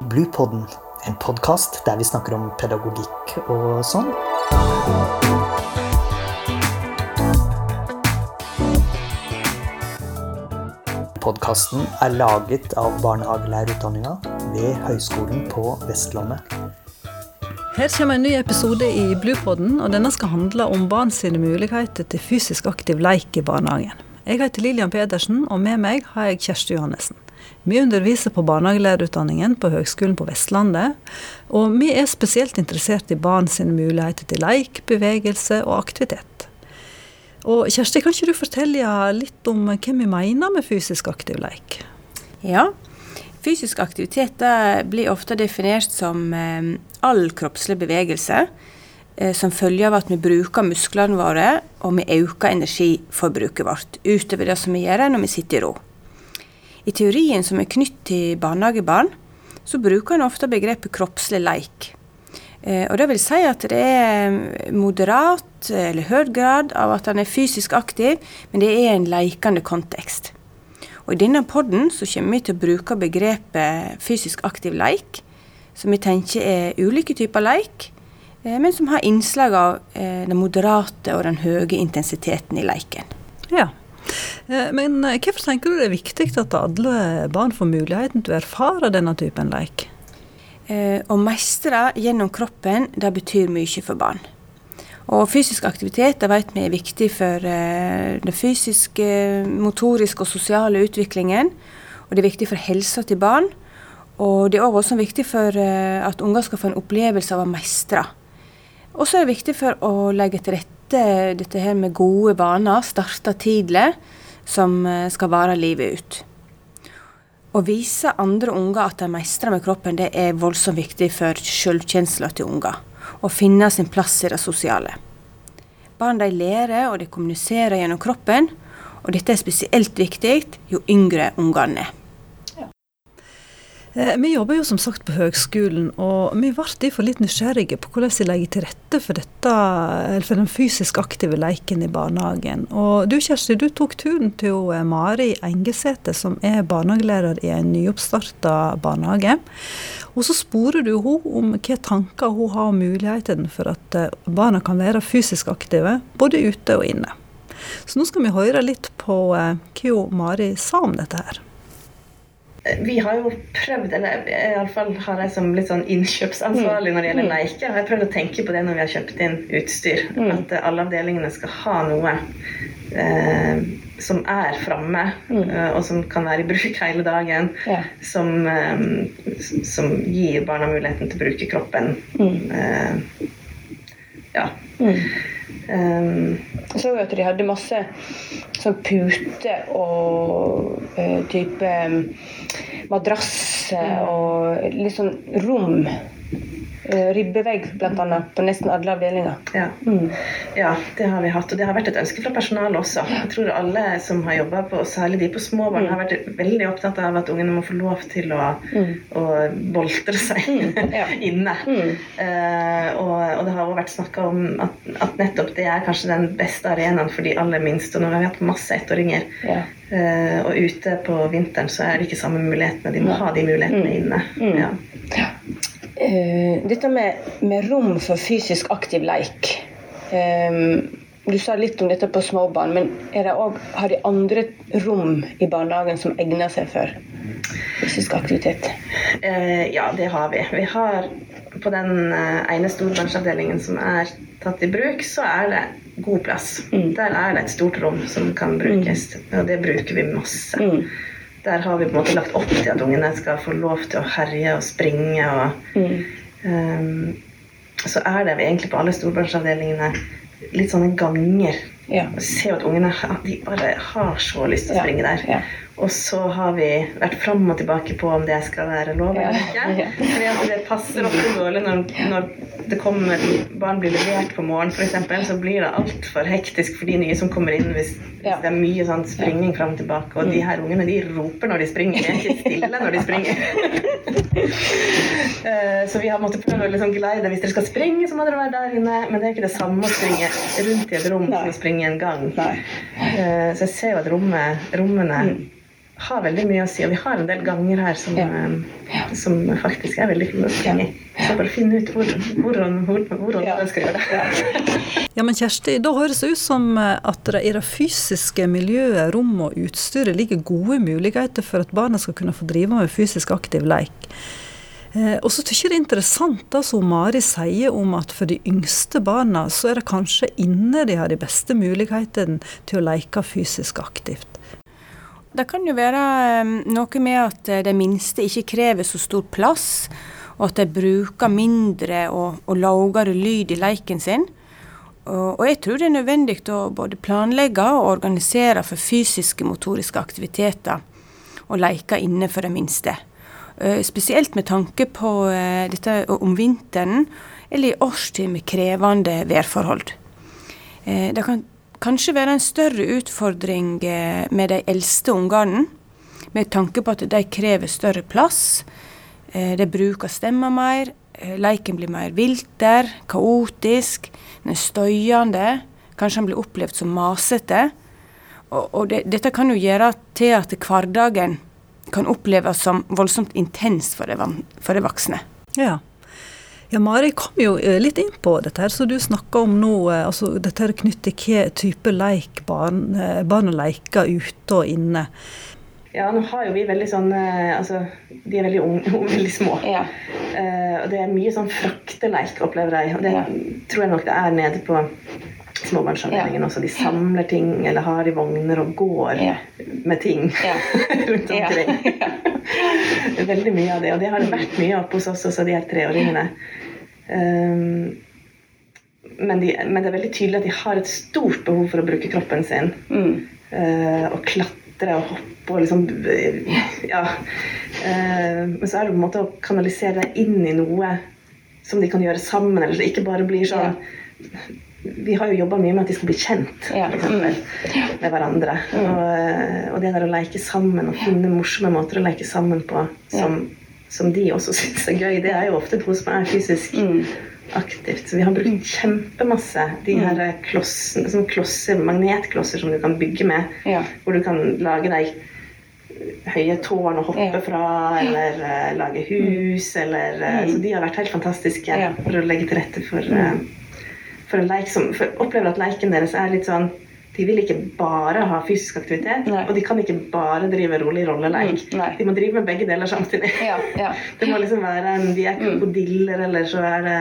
Bluepodden, en podkast der vi snakker om pedagogikk og sånn. Podkasten er laget av barnehagelærerutdanninga ved Høgskolen på Vestlandet. Her kommer en ny episode i Bluepodden, og denne skal handle om barn sine muligheter til fysisk aktiv leik i barnehagen. Jeg heter Lillian Pedersen, og med meg har jeg Kjersti Johannessen. Vi underviser på barnehagelærerutdanningen på Høgskolen på Vestlandet, og vi er spesielt interessert i barn sine muligheter til leik, bevegelse og aktivitet. Og Kjersti, kan ikke du fortelle litt om hva vi mener med fysisk aktiv leik? Ja, fysisk aktivitet blir ofte definert som eh, all kroppslig bevegelse eh, som følge av at vi bruker musklene våre, og vi øker energiforbruket vårt utover det som vi gjør når vi sitter i ro. I teorien som er knytt til barnehagebarn, så bruker en ofte begrepet kroppslig leik. Eh, og det vil si at det er moderat eller høy grad av at han er fysisk aktiv, men det er en leikende kontekst. Og I denne podden så kommer vi til å bruke begrepet fysisk aktiv leik, som vi tenker er ulike typer leik, eh, men som har innslag av eh, den moderate og den høye intensiteten i leiken. Ja, men hvorfor tenker du det er viktig at alle barn får muligheten til å erfare denne typen leik? Å mestre gjennom kroppen, det betyr mye for barn. Og fysisk aktivitet det vet vi er viktig for den fysiske, motoriske og sosiale utviklingen. Og det er viktig for helsa til barn. Og det er også viktig for at unger skal få en opplevelse av å mestre. Og så er det viktig for å legge til rette dette her med gode vaner, starte tidlig, som skal vare livet ut. Å vise andre unger at de mestrer med kroppen, det er voldsomt viktig for selvkjensla til unger. Å finne sin plass i det sosiale. Barn de lærer og de kommuniserer gjennom kroppen, og dette er spesielt viktig jo yngre ungene er. Vi jobber jo som sagt på høgskolen, og vi ble derfor litt nysgjerrige på hvordan vi legger til rette for, dette, for den fysisk aktive leiken i barnehagen. Og du Kjersti, du tok turen til Mari Engesæter, som er barnehagelærer i en nyoppstarta barnehage. Og så sporer du henne om hvilke tanker hun har om muligheten for at barna kan være fysisk aktive, både ute og inne. Så nå skal vi høre litt på hva Mari sa om dette her vi har jo prøvd, eller iallfall har jeg som litt sånn innkjøpsansvarlig når det gjelder leker, har jeg prøvd å tenke på det når vi har kjøpt inn utstyr. At alle avdelingene skal ha noe eh, som er framme, eh, og som kan være i bruk hele dagen. Som, eh, som, gir barna muligheten til å bruke kroppen. ja. Um, jeg så at de hadde masse sånn pute og uh, type madrasse og litt sånn rom. Uh, ribbevegg, bl.a. på nesten alle avdelinger. Ja. Mm. ja, det har vi hatt. Og det har vært et ønske fra personalet også. Jeg tror alle som har jobba på, særlig de på småbarn, mm. har vært veldig opptatt av at ungene må få lov til å, mm. å boltre seg ja. inne. Uh, og, og, det har også vært snakka om at, at, nettopp det er kanskje den beste arenaen for de aller minste. Og nå har vi hatt masse ettåringer. Ja. Uh, og ute på vinteren så er det ikke samme mulighetene. De må ha de mulighetene inne. Ja. Uh, dette med, med, rom for fysisk aktiv leik. Um, du sa litt om dette på småbarn, men også, har de andre rom i barnehagen som egner seg for fysisk aktivitet? Uh, ja, det har vi. Vi har på den ene storbarnsavdelingen som er tatt i bruk, så er det god plass. Mm. Der er det et stort rom som kan brukes, mm. og det bruker vi masse. Mm der har vi på en måte lagt opp til at ungene skal få lov til å herje og springe. Og, mm. um, så er det egentlig på alle storbarnsavdelingene litt sånne ganger. Ja. Og ser at ungene de bare har så lyst til å springe der. Ja. Og så har vi vært fram og tilbake på om det skal være lov eller ikke. Fordi det passer ofte dårlig når, når det kommer barn blir levert på morgenen f.eks., så blir det altfor hektisk for de nye som kommer inn hvis, hvis det er mye sånn springing fram og tilbake. Og de her ungene de roper når de springer, de er ikke stille når de springer. så vi har måttet prøve å liksom geleide Hvis dere skal springe, så må dere være der inne. Men det er ikke det samme å springe rundt i et rom som å springe en gang. Så jeg ser jo at rommet, rommene har veldig mye å si. Og vi har en del ganger her som, ja. som faktisk er veldig fine å springe i. Så bare finne ut hvor, hvordan, hvordan ja. skal gjøre det. ja, men Kjersti, da høres det ut som at det i det fysiske miljøet, rommet og utstyret ligger gode muligheter for at barna skal kunne få drive med fysisk aktiv leik. Eh, og så tykker jeg det er interessant det som Mari sier om at for de yngste barna så er det kanskje inne de har de beste mulighetene til å leke fysisk aktivt. Det kan jo være ehm, noe med at eh, de minste ikke krever så stor plass, og at de bruker mindre og, og lavere lyd i leiken sin. Og, jeg tror det er nødvendig å både planlegge og organisere for fysiske motoriske aktiviteter og leker inne for de minste. Eh, spesielt med tanke på eh, dette om vinteren eller i årstid med krevende værforhold. Det kan kanskje være en større utfordring eh, med de eldste ungene, med tanke på at de krever større plass. Eh, de bruker stemmer mer. Eh, Leiken blir mer vilter, kaotisk, den er støyende. Kanskje han blir opplevd som masete. Og, og det, dette kan jo gjøre til at hverdagen kan oppleves som voldsomt intens for de, for de voksne. Ja. Ja, Mari kom jo eh, litt inn på dette her, så du snakka om nå, eh, altså dette er knyttet til hva type leik barn, eh, barn leker ute og inne. Ja, nå har jo vi veldig sånn Altså, de er veldig unge, veldig små. Ja. Uh, og det er mye sånn frakteleik, opplever jeg. Og det ja. tror jeg nok det er nede på småbarnsavdelingen ja. også. De samler ting eller har i vogner og går ja. med ting rundt omkring. veldig mye av det. Og det har det vært mye oppe hos oss også, de her treåringene. Um, men, de, men, det er veldig tydelig at de har et stort behov for å bruke kroppen sin. Mm. Uh, og klatre og hoppe og liksom Ja. Uh, men så er det på en måte å kanalisere det inn i noe som de kan gjøre sammen, eller så ikke bare blir sånn ja. Vi har jo jobba mye med at de skal bli kjent ja. eksempel, mm. med hverandre. Mm. Og, eh, og, det der å leke sammen og finne morsomme måter å leke sammen på som som de også syns er gøy, det er jo ofte noe som er fysisk mm. aktivt. Så vi har brukt kjempemasse de her klossene, sånn klosser, magnetklosser som du kan bygge med. Ja. Hvor du kan lage deg høye tårn å hoppe fra, eller uh, lage hus, eller uh, Så de har vært helt fantastiske for å legge til rette for, uh, for som for Opplever at leiken deres er litt sånn de vil ikke bare ha fysisk aktivitet, Nei. og de kan ikke bare drive rolig rolleleik. Mm, de må drive med begge deler samtidig. Ja, ja. det må liksom være en, De er ikke krokodiller, eller så er det,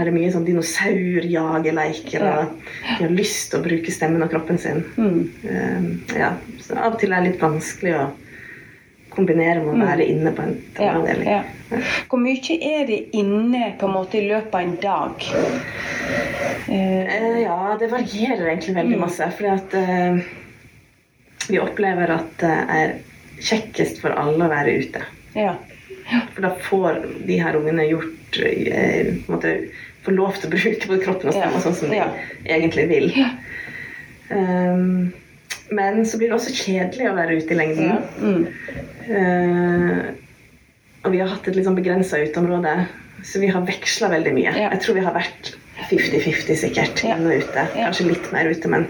er det mye sånn dinosaurjagerleiker. Ja. De har lyst til å bruke stemmen og kroppen sin. Mm. Um, ja, så Av og til er det litt vanskelig å kombinere med å mm. være inne på en avdeling. Ja, ja. Hvor mye er det inne på en måte i løpet av en dag? Eh, ja, det varierer egentlig veldig mm. masse. Fordi at eh, vi opplever at det er kjekkest for alle å være ute. Ja. For da får de her ungene gjort uh, måte, Får lov til å bruke både kroppen og stemmen sånn som de egentlig vil. Um, men så blir det også kjedelig å være ute i lengden. Mm. Uh, og vi har hatt et litt sånn begrensa uteområde, så vi har veksla veldig mye. Ja. Jeg tror vi har vært 50-50 sikkert, ja. inne og ute. Kanskje litt mer ute, men,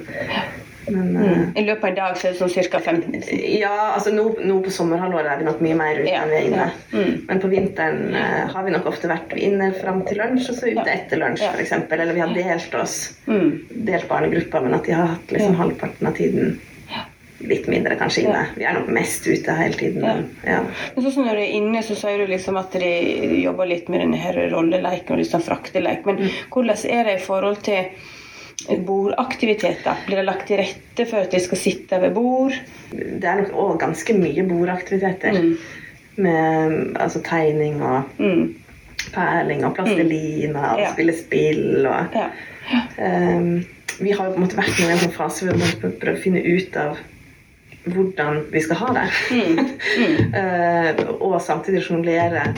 men mm. I løpet av en dag så er det sånn ca. 15? Ja, altså nå, nå, på sommerhalvåret er vi nok mye mer ute enn vi er inne. Mm. Men på vinteren uh, har vi nok ofte vært inne fram til lunsj, og så ute etter lunsj ja. f.eks. Eller vi har delt oss, mm. delt barnegrupper, men at de har hatt liksom halvparten av tiden litt mindre kanskje inne. Ja. Vi er nok mest ute hele tiden. Ja. Ja. Men sånn som Når du er inne, så sier du liksom at de jobber litt med denne her rolleleiken og liksom frakteleik. Men mm. hvordan er det i forhold til bordaktiviteter? Blir det lagt til rette for at de skal sitte ved bord? Det er nok òg ganske mye bordaktiviteter. Mm. Med altså, tegning og mm. perling og plastelina mm. og spille spill og um, Vi har på en måte vært i en sånn fase hvor vi må prøve å finne ut av hvordan vi skal ha det. Mm. Mm. uh, og samtidig sjonglere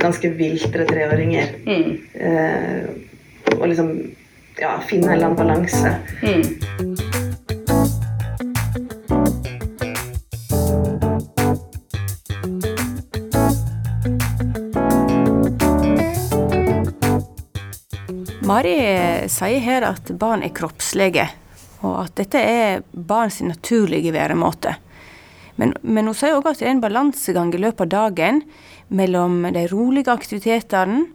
ganske viltre treåringer. Mm. Uh, og liksom ja, finne en eller annen balanse. Mm. Mari sier her at barn er kroppslige og at dette er barns naturlige væremåte. Men, men hun sier òg at det er en balansegang i løpet av dagen mellom de rolige aktivitetene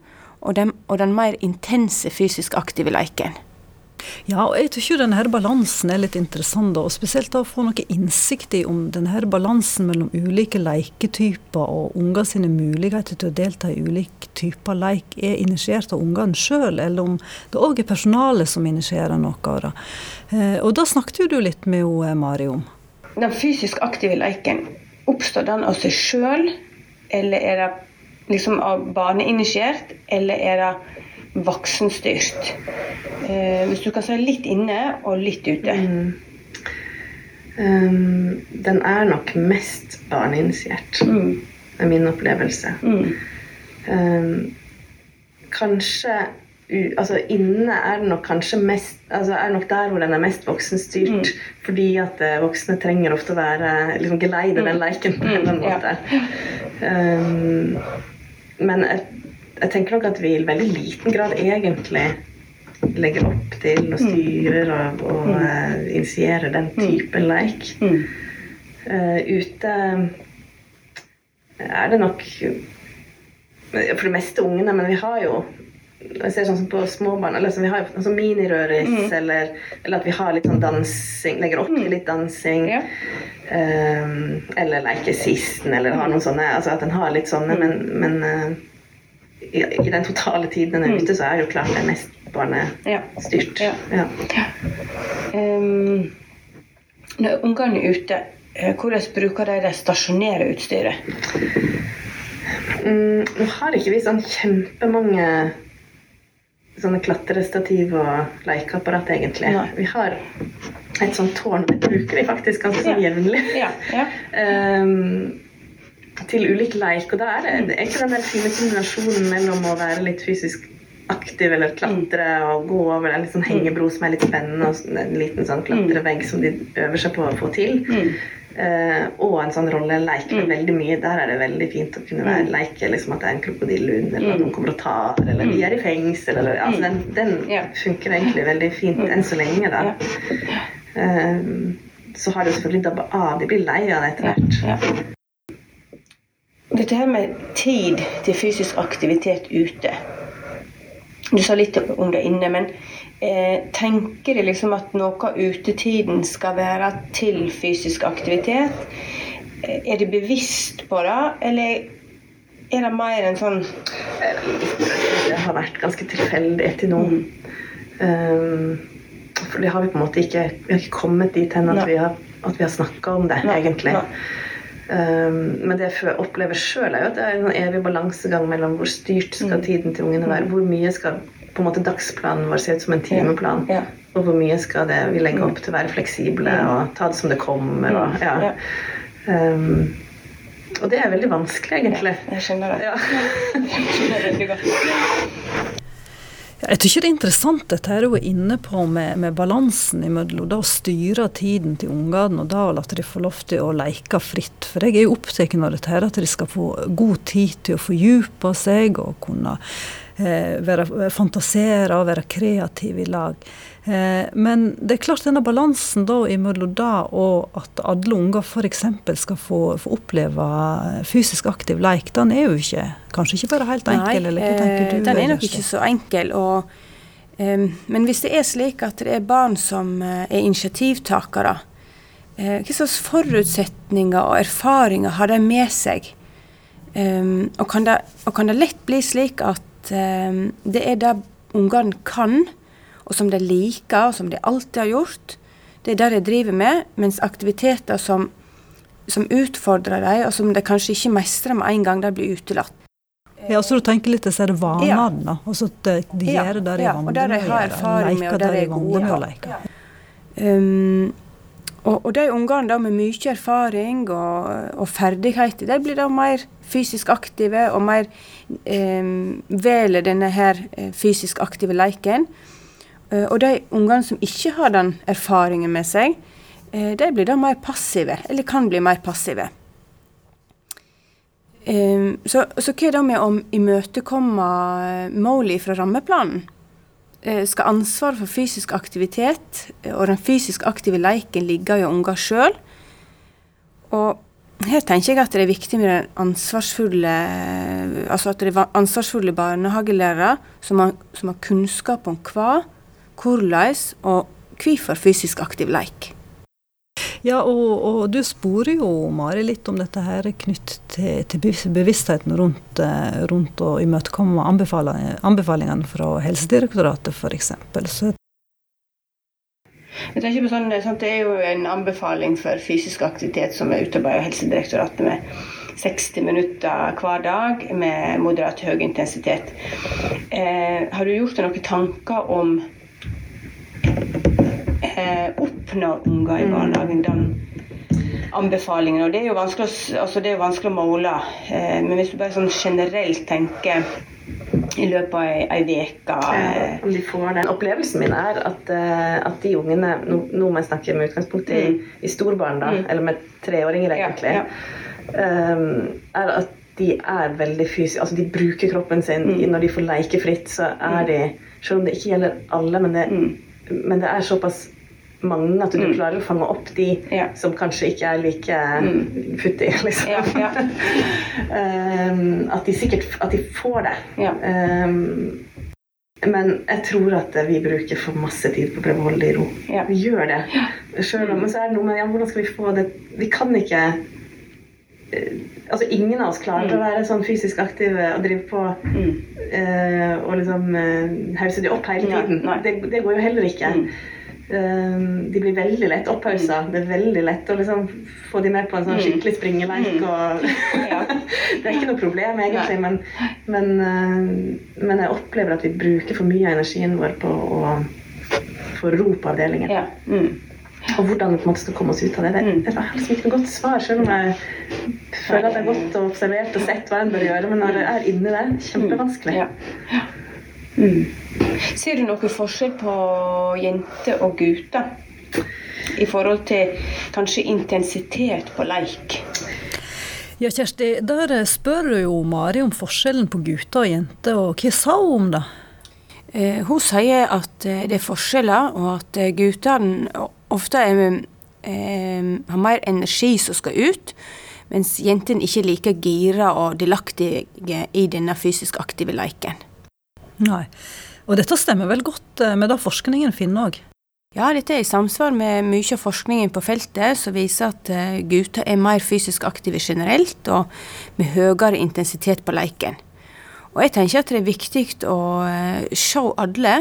og den, og den mer intense fysisk aktive leiken. Ja, og jeg tror denne her balansen er litt interessant, og spesielt da å få noe innsikt i om denne her balansen mellom ulike leketyper og unger sine muligheter til å delta i ulike typer leik er initiert av ungene sjøl, eller om det òg er personalet som initierer noe. av det. og da snakket jo du litt med eh, Mari om. Den fysisk aktive leiken, oppstår den av seg sjøl, eller er det liksom av barneinitiert, eller er det voksenstyrt. Eh, hvis du kan si litt inne og litt ute. Mm. Um, den er nok mest barneinitiert, mm. er min opplevelse. Mm. Um, kanskje altså Inne er den nok kanskje mest altså er nok der hvor den er mest voksenstyrt. Mm. Fordi at uh, voksne trenger ofte å være liksom geleide den mm. på en måte. Ja. Um, men jeg, jeg tenker nok at vi i veldig liten grad egentlig legger opp til og mm. styrer og, og mm. uh, initierer den mm. type mm. leik. Uh, ute er det nok for det meste ungene, men vi har jo jeg ser sånn som på småbarn eller Vi har altså minirøris, mm. eller, eller, at vi har litt sånn dansing, legger opp til litt dansing. Ja. Um, eller leker sisten, eller har noen sånne altså At en har litt sånne, men, men uh, i, i, den totale tiden den er mm. ute, så er jo klart det er mest barnestyrt. Ja. Ja. Ja. Um, når ungene er ute, eh, hvordan bruker de det stasjonære utstyret? Mm, nå har ikke vi sånn kjempemange sånne klatrestativ og lekeapparat, egentlig. Nei. Vi har et sånt tårn. Det bruker vi faktisk ganske sånn jevnlig. Ja. Ja. um, til ulik leik. Og da er det, det er ikke den der fine kombinasjonen mellom å være litt fysisk aktiv eller klatre og gå over en sånn hengebro som er litt spennende, og en liten sånn klatrevegg som de øver seg på å få til. Mm. Uh, og en sånn rolleleik med mm. veldig mye. Der er det veldig fint å kunne være, leke liksom at det er en krokodille under, eller at noen kommer og tar, eller vi er i fengsel. Eller, altså, den, den funker egentlig veldig fint enn så lenge, da. Uh, så har det selvfølgelig dabba av. De blir lei av det etter hvert. Dette her med tid til fysisk aktivitet ute. Du sa litt om det inne, men eh, tenker de liksom at noe av utetiden skal være til fysisk aktivitet? Eh, er de bevisst på det, eller er det mer en sånn Det har vært ganske tilfeldig til nå. Mm. Um, for det har vi på en måte ikke Vi har ikke kommet dit hen at, vi har, at vi har snakka om det, Nei. egentlig. Nei. Um, men det jeg opplever sjøl, er jo at det er en evig balansegang mellom hvor styrt skal mm. tiden til ungene være. Hvor mye skal på en måte dagsplanen vår se ut som en timeplan? Ja. Ja. Og hvor mye skal det vi legge opp til å være fleksible og ta det som det kommer? Og, ja. um, og det er veldig vanskelig, egentlig. jeg skjønner det. Ja. jeg skjønner det veldig godt. Jeg tykker det er interessant dette her hun er inne på med, med balansen imellom det å styre tiden til ungene og da å la de få lov til å leke fritt. For jeg er jo opptatt av dette her, at de skal få god tid til å fordype seg og kunne være, fantasere og være kreativ i lag. Eh, men det er klart denne balansen da imellom det og at alle unger f.eks. skal få, få, oppleve fysisk aktiv leik, den er jo ikke kanskje ikke bare helt enkel? Nei, eller du? Eh, den er nok ikke så enkel. og Men hvis det er slik at det er barn som er initiativtakere, hva slags forutsetninger og erfaringer har de med seg? Og, kan det, og, kan det, lett bli slik at um, det er det ungene kan, og som de liker, og som de alltid har gjort. Det er det de driver med, mens aktiviteter som, som utfordrer dem, og som de kanskje ikke mestrer med en gang, de blir utelatt. Ja, så du tenker litt disse vanene, ja. da. Altså at de, de ja, gjør det de er vant med å gjøre. Og der de er gode med å leke. Um, og, og, de ungene med mye erfaring og, og, ferdigheter, de blir da mer fysisk aktive og mer eh, velger denne her eh, fysisk aktive leken. Eh, og de ungene som ikke har den erfaringen med seg, eh, de blir da mer passive, eller kan bli mer passive. Så, så hva er det med å imøtekomme målet fra rammeplanen? Skal ansvaret for fysisk aktivitet og den fysisk aktive leiken ligge hos unger sjøl? Og her tenker jeg at det er viktig med den ansvarsfulle Altså at det er ansvarsfulle barnehagelærere som har, som har kunnskap om hva, hvordan og hvorfor fysisk aktiv leik. Ja, og, og, du sporer jo, Mari, litt om dette her knytt til, til bevisstheten rundt, eh, rundt å imøtekomme anbefalingene fra Helsedirektoratet, f.eks. Så jeg tenker på sånn, Det er jo en anbefaling for fysisk aktivitet som er utarbeidet av Helsedirektoratet med 60 minutter hver dag med moderat høy intensitet. Eh, har du gjort deg noen tanker om eh, oppnå unger i barnehagen den anbefalingen? Og det er jo vanskelig, altså det er vanskelig å måle, eh, men hvis du bare sånn generelt tenker i løpet av ei uke. Om De får den. Opplevelsen min er at, uh, at de ungene Nå, nå må jeg snakke med utgangspunkt i, mm. i storbarn, da, mm. eller med treåringer, egentlig. Ja, ja. Um, er at de er veldig fysiske Altså, de bruker kroppen sin. Mm. Når de får leke fritt, så er mm. de Selv om det ikke gjelder alle, men det, mm. Men det er såpass mange at du mm. klarer å fange opp de ja. som kanskje ikke er like mm. futtige, liksom. Ja, ja. um, at de sikkert at de får det. Um, men jeg tror at vi bruker for masse tid på å prøve å holde det i ro. Vi gjør det. Selv om, men så er det noe med ja, hvordan skal vi få det Vi kan ikke uh, Altså, ingen av oss klarer mm. å være sånn fysisk aktive og drive på mm. uh, og liksom uh, hause de opp hele tiden. Det, det, går jo heller ikke. Mm. Uh, de blir veldig lett opphausa. Det er veldig lett å liksom få de med på en sånn mm. skikkelig springeleik. Mm. Og det er ikke noe problem, egentlig, men, men, eh, men, jeg opplever at vi bruker for mye av energien vår på å få ro på avdelingen. Ja. Mm. Og hvordan vi skal komme oss ut av det. Det, er liksom ikke noe godt svar, selv om jeg føler at jeg har gått og observert og sett hva en bør gjøre. Men når jeg er inni det, kjempevanskelig. Ja. Ja. Mm. Ser du noen forskjell på jenter og gutter? I forhold til kanskje intensitet på leik? Ja, Kjersti, der spør du jo Mari om forskjellen på gutter og jenter, og hva sa hun om det? Eh, hun sier at eh, det er forskjeller, og at eh, guttene ofte eh, har mer energi som skal ut, mens jentene ikke er like gira og delaktige i denne fysisk aktive leiken. Nei. Og dette stemmer vel godt eh, med det forskningen finner òg? Ja, dette er i samsvar med mye av forskningen på feltet som viser at eh, gutter er mer fysisk aktive generelt, og med høyere intensitet på leiken. Og jeg tenker at det er viktig å eh, se alle,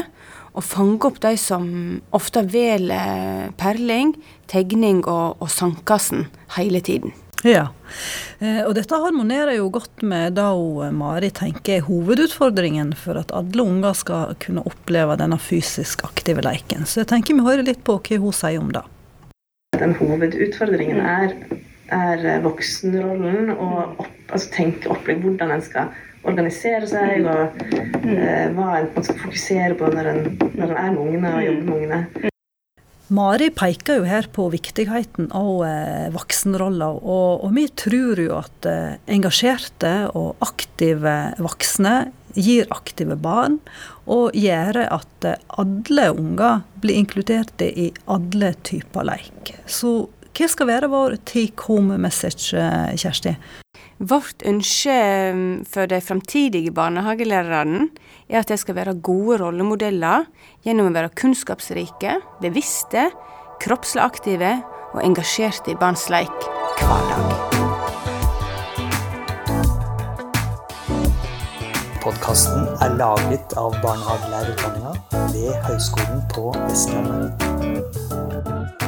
og fange opp de som ofte velger perling, tegning og, og sandkassen hele tiden. Ja, eh, og dette harmonerer jo godt med det eh, Mari tenker er hovedutfordringen for at alle unger skal kunne oppleve denne fysisk aktive leken. Så jeg tenker vi hører litt på hva hun sier om det. Den hovedutfordringen er, er voksenrollen og opp, altså tenke opplegg, hvordan en skal organisere seg, og eh, hva en skal fokusere på når en, når en er med ungene og jobber med ungene. Mari peker jo her på viktigheten av eh, voksenrolla, og, og, vi tror jo at eh, engasjerte og aktive voksne gir aktive barn, og gjør at eh, alle unger blir inkludert i alle typer leik. Så hva skal være vår take home message, Kjersti? Vårt ønske mm, for de framtidige barnehagelærerne er at de skal være gode rollemodeller gjennom å være kunnskapsrike, bevisste, kroppslig aktive og engasjerte i barns leik hver dag. Podkasten er laget av barnehagelærerutdanninga ved Høgskolen på Vestlandet.